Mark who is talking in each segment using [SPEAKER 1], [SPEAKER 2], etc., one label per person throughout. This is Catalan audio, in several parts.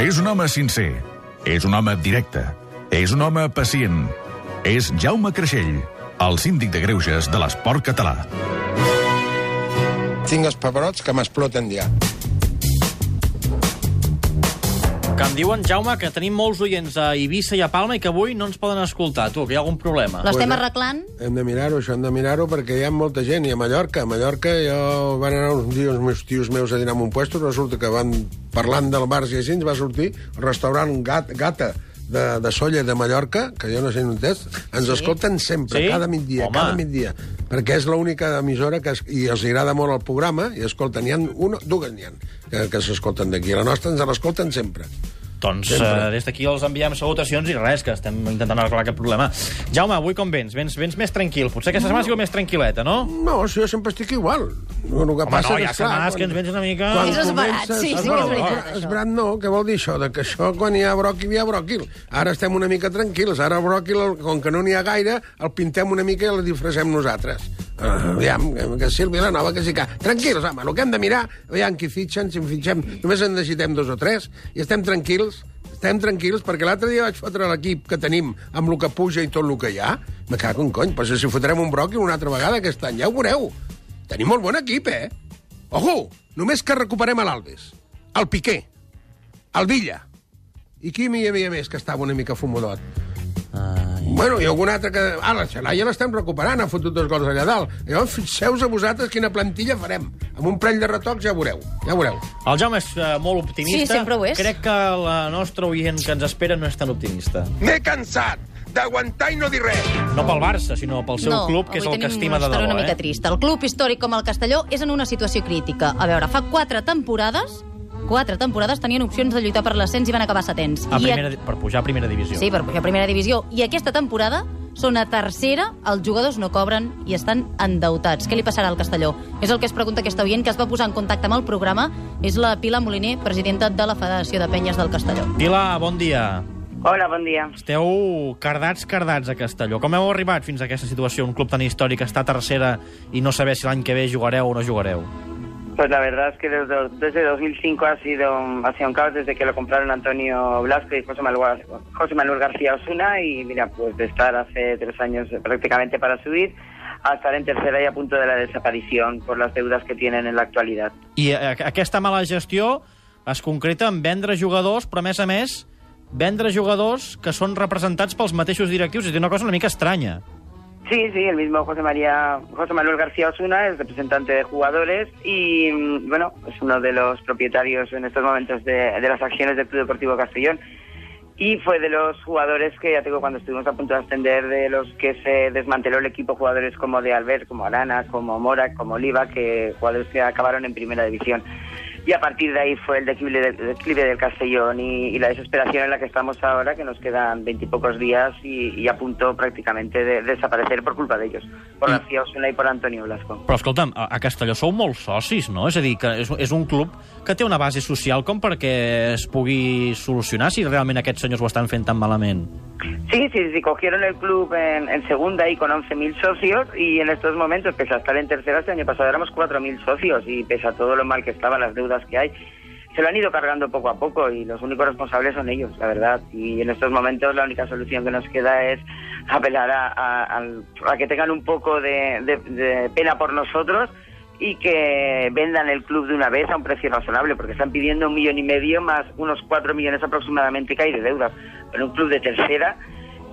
[SPEAKER 1] És un home sincer. És un home directe. És un home pacient. És Jaume Creixell, el síndic de greuges de l'esport català.
[SPEAKER 2] Tinc els pebrots que m'exploten ja.
[SPEAKER 3] Que em diuen, Jaume, que tenim molts oients a Eivissa i a Palma i que avui no ens poden escoltar. Tu, que hi ha algun problema.
[SPEAKER 4] L'estem
[SPEAKER 2] Pues,
[SPEAKER 4] arreglant?
[SPEAKER 2] Hem de mirar-ho, això hem de mirar-ho, perquè hi ha molta gent. I a Mallorca, a Mallorca, jo van anar uns dies els meus tios meus a dinar en un puesto, resulta que van parlant del bars i així, ens va sortir el restaurant Gat, Gata, de, de Solla de Mallorca, que jo no sé on és, ens sí. escolten sempre,
[SPEAKER 3] Sí?
[SPEAKER 2] cada migdia,
[SPEAKER 3] Home.
[SPEAKER 2] cada migdia, perquè és l'única emissora que es, i els agrada molt el programa, i escolten, n'hi ha una, dues n'hi ha, que, que s'escolten d'aquí. La nostra ens l'escolten sempre.
[SPEAKER 3] Doncs uh, des d'aquí els enviem salutacions i res, que estem intentant arreglar aquest problema. Jaume, avui com vens? Vens, vens més tranquil. Potser aquesta setmana ha sigut més tranquil·leta, no?
[SPEAKER 2] No, si jo sempre estic igual. El que
[SPEAKER 3] Home,
[SPEAKER 2] passa
[SPEAKER 3] no, hi ha
[SPEAKER 2] clar,
[SPEAKER 3] setmanes que ens vens una mica...
[SPEAKER 2] Quan
[SPEAKER 4] És
[SPEAKER 2] comences-
[SPEAKER 4] sí, sí que és veritat.
[SPEAKER 2] Esverat no, què vol dir això? De que això, quan hi ha bròquil, hi ha bròquil. Ara estem una mica tranquils. Ara el bròquil, com que no n'hi ha gaire, el pintem una mica i el disfressem nosaltres. Uh, aviam, que, que Sílvia la nova, que sí que... Tranquils, home, el que hem de mirar, aviam qui fitxen, si en fitxem... Només en necessitem dos o tres, i estem tranquils, estem tranquils, perquè l'altre dia vaig fotre l'equip que tenim amb el que puja i tot el que hi ha. Me cago en cony, però si fotrem un bròquil una altra vegada aquest any, ja ho veureu. Tenim molt bon equip, eh? Ojo, només que recuperem a l'Alves, el Piqué, el Villa. I qui hi havia més que estava una mica fumodot? Bueno, i algun altre que... Ah, la Xalà ja l'estem recuperant, ha fotut dos gols allà dalt. Llavors, fixeu-vos a vosaltres quina plantilla farem. Amb un parell de retocs ja veureu, ja veureu.
[SPEAKER 3] El Jaume és uh, molt optimista.
[SPEAKER 4] Sí, sempre ho és.
[SPEAKER 3] Crec que la nostra oient que ens espera no és tan optimista.
[SPEAKER 2] M'he cansat d'aguantar i no dir res.
[SPEAKER 3] No pel Barça, sinó pel seu
[SPEAKER 4] no,
[SPEAKER 3] club, que és el que estima de debò.
[SPEAKER 4] una mica
[SPEAKER 3] Eh?
[SPEAKER 4] trista. El club històric com el Castelló és en una situació crítica. A veure, fa quatre temporades quatre temporades tenien opcions de lluitar per l'ascens i van acabar setents.
[SPEAKER 3] A
[SPEAKER 4] I
[SPEAKER 3] primera, per pujar a primera divisió.
[SPEAKER 4] Sí, per pujar a primera divisió. I aquesta temporada són a tercera, els jugadors no cobren i estan endeutats. Què li passarà al Castelló? És el que es pregunta aquesta oient que es va posar en contacte amb el programa. És la Pilar Moliner, presidenta de la Federació de Penyes del Castelló.
[SPEAKER 3] Pilar, bon dia.
[SPEAKER 5] Hola, bon dia.
[SPEAKER 3] Esteu cardats, cardats a Castelló. Com heu arribat fins a aquesta situació? Un club tan històric està a tercera i no saber si l'any que ve jugareu o no jugareu.
[SPEAKER 5] Pues la verdad es que desde, desde 2005 ha sido, ha sido un caos desde que lo compraron Antonio Blasco y José Manuel, José Manuel García Osuna y mira, pues de estar hace tres años prácticamente para subir a estar en tercera y a punto de la desaparición por las deudas que tienen en la actualidad.
[SPEAKER 3] I eh, aquesta mala gestió es concreta en vendre jugadors, però a més a més vendre jugadors que són representats pels mateixos directius. És una cosa una mica estranya.
[SPEAKER 5] Sí, sí, el mismo José María, José Manuel García Osuna es representante de jugadores y mm, bueno, es uno de los propietarios en estos momentos de, de las acciones del Club Deportivo Castellón y fue de los jugadores que, ya te digo, cuando estuvimos a punto de ascender, de los que se desmanteló el equipo, jugadores como de Albert, como Arana, como Mora, como Oliva, que jugadores que acabaron en primera división. Y a partir de ahí fue el declive, del- declive del Castellón y, y la desesperación en la que estamos ahora, que nos quedan veintipocos días y, y a punto prácticamente de, desaparecer por culpa de ellos, por
[SPEAKER 3] Y-
[SPEAKER 5] García Osuna y por Antonio Blasco.
[SPEAKER 3] Però, escolta'm, a, a Castelló sou molts socis, no? És a dir, que és, és un club que té una base social com perquè es pugui solucionar si realment aquests senyors ho estan fent tan malament.
[SPEAKER 5] Sí, sí, sí, cogieron el club en, en segunda y con 11.000 socios y en estos momentos, pese a estar en tercera, este año pasado éramos 4.000 socios y pese a todo lo mal que estaban las deudas que hay, se lo han ido cargando poco a poco y los únicos responsables son ellos, la verdad. Y en estos momentos la única solución que nos queda es apelar a, que tengan un poco de pena por nosotros y que vendan el club de una vez a un precio razonable, porque están pidiendo un millón y medio más unos cuatro millones aproximadamente que hay de deuda. Pero un club de tercera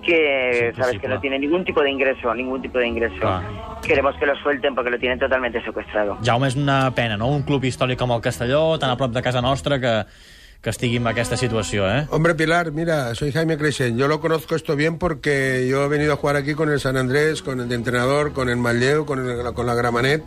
[SPEAKER 5] que
[SPEAKER 3] Es
[SPEAKER 5] sabes que
[SPEAKER 3] imposible.
[SPEAKER 5] no tiene ningún tipo de ingreso, ningún tipo de ingreso.
[SPEAKER 3] Clar.
[SPEAKER 5] Queremos que lo suelten porque lo tienen totalmente secuestrado.
[SPEAKER 3] Jaume, és una pena, no? Un club històric com el Castelló, tan a prop de casa nostra, que, que estigui en aquesta situació, eh?
[SPEAKER 2] Hombre, Pilar, mira, soy Jaime Creixell. Yo lo conozco esto bien porque yo he venido a jugar aquí con el San Andrés, con el de entrenador, con el Manlleu, con, el- con la Gramanet.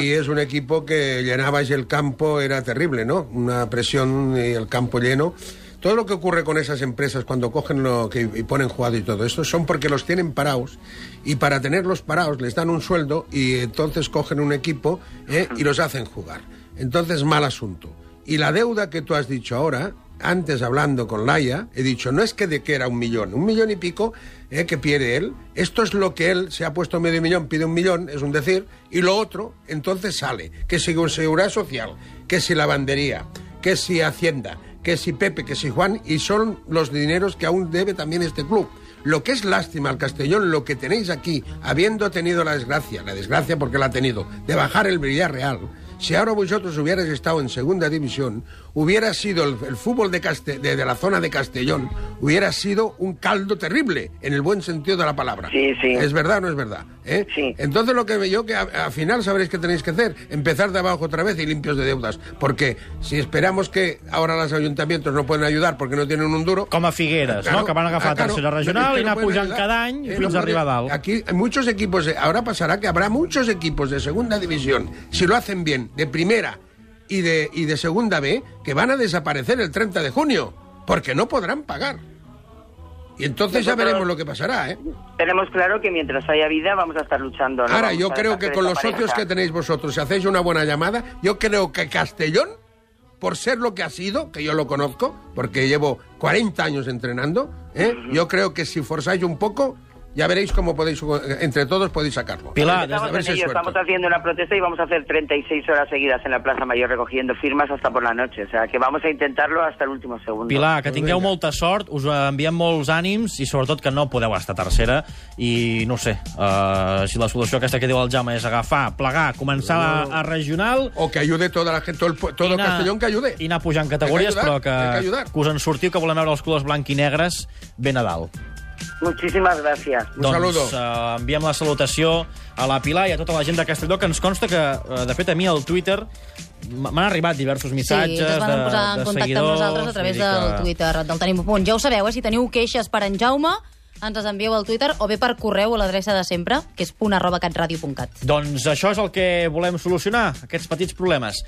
[SPEAKER 2] Y es un equipo que llenabais el campo, era terrible, ¿no? Una presión y el campo lleno. Todo lo que ocurre con esas empresas cuando cogen lo que, y ponen jugado y todo esto son porque los tienen parados y para tenerlos parados les dan un sueldo y entonces cogen un equipo ¿eh? y los hacen jugar. Entonces, mal asunto. Y la deuda que tú has dicho ahora, antes hablando con Laia, he dicho, no es que de que era un millón, un millón y pico eh, que pierde él, esto es lo que él se ha puesto medio millón, pide un millón, es un decir, y lo otro, entonces sale, que si seguridad social, que si lavandería, que si Hacienda, que si Pepe, que si Juan, y son los dineros que aún debe también este club. Lo que es lástima al Castellón, lo que tenéis aquí, habiendo tenido la desgracia, la desgracia porque la ha tenido, de bajar el Villarreal, si ahora vosotros hubierais estado en segunda división, hubiera sido el, el fútbol de, Caste- de, de la zona de Castellón, hubiera sido un caldo terrible, en el buen sentido de la palabra.
[SPEAKER 5] Sí, sí.
[SPEAKER 2] ¿Es verdad o no es verdad? ¿Eh?
[SPEAKER 5] Sí.
[SPEAKER 2] Entonces lo que yo que al final sabréis que tenéis que hacer, empezar de abajo otra vez y limpios de deudas, porque si esperamos que ahora los ayuntamientos no pueden ayudar porque no tienen un duro,
[SPEAKER 3] Com a Figueres,
[SPEAKER 2] Claro,
[SPEAKER 3] no? que van agafar
[SPEAKER 2] ah, claro,
[SPEAKER 3] tercera regional
[SPEAKER 2] que
[SPEAKER 3] i
[SPEAKER 2] no
[SPEAKER 3] anar
[SPEAKER 2] pueden
[SPEAKER 3] pujant
[SPEAKER 2] ayudar.
[SPEAKER 3] cada any
[SPEAKER 2] Eh,
[SPEAKER 3] fins
[SPEAKER 2] no
[SPEAKER 3] a arribar a dalt.
[SPEAKER 2] Aquí hay muchos equipos, de- ahora pasará que habrá muchos equipos de segunda división, si lo hacen bien, de primera y de, y de segunda B, que van a desaparecer el 30 de junio, porque no podrán pagar. Y entonces ya veremos lo que pasará, ¿eh?
[SPEAKER 5] Tenemos claro que mientras haya vida vamos a estar luchando. ¿no?
[SPEAKER 2] Ahora,
[SPEAKER 5] Vamos
[SPEAKER 2] yo creo que con los socios que tenéis vosotros, si hacéis una buena llamada, yo creo que Castellón, por ser lo que ha sido, que yo lo conozco, porque llevo 40 años entrenando, ¿eh? yo creo que si forzáis un poco, ya veréis cómo podéis, entre todos podéis sacarlo.
[SPEAKER 3] Pilar,
[SPEAKER 5] Estamos,
[SPEAKER 2] a ver
[SPEAKER 5] en ello, estamos haciendo una protesta y vamos a hacer 36 horas seguidas en la Plaza Mayor recogiendo firmas hasta por la noche. O sea, que vamos a intentarlo hasta el último segundo.
[SPEAKER 3] Pilar, que tingueu molta sort, us enviem molts ànims i sobretot que no podeu estar tercera i no sé, uh, si la solució aquesta que diu el Jaume és agafar, plegar, començar a, a regional
[SPEAKER 2] O que ayude toda la gente, todo el, pu- todo
[SPEAKER 3] i anar-
[SPEAKER 2] Castellón que ayude.
[SPEAKER 3] i anar pujant categories,
[SPEAKER 2] que ayudar,
[SPEAKER 3] però que,
[SPEAKER 2] que
[SPEAKER 3] que us en sortiu, que volem veure els colors blanc i negres ben a dalt.
[SPEAKER 5] Muchísimas gracias.
[SPEAKER 2] Un
[SPEAKER 3] doncs
[SPEAKER 2] saludo.
[SPEAKER 3] uh, enviem la salutació a la Pilar i a tota la gent de Castelló, que ens consta que, uh, de fet, a mi al Twitter m'han arribat diversos missatges
[SPEAKER 4] sí, que es van
[SPEAKER 3] de,
[SPEAKER 4] posar en
[SPEAKER 3] de
[SPEAKER 4] contacte
[SPEAKER 3] seguidors.
[SPEAKER 4] amb nosaltres a través
[SPEAKER 3] dir
[SPEAKER 4] del
[SPEAKER 3] que-
[SPEAKER 4] Twitter del Tenim un punt. Ja ho sabeu, eh? si teniu queixes per en Jaume, ens les envieu al Twitter o bé per correu a l'adreça de sempre, que és punt arroba catradio.cat.
[SPEAKER 3] Doncs això és el que volem solucionar, aquests petits problemes.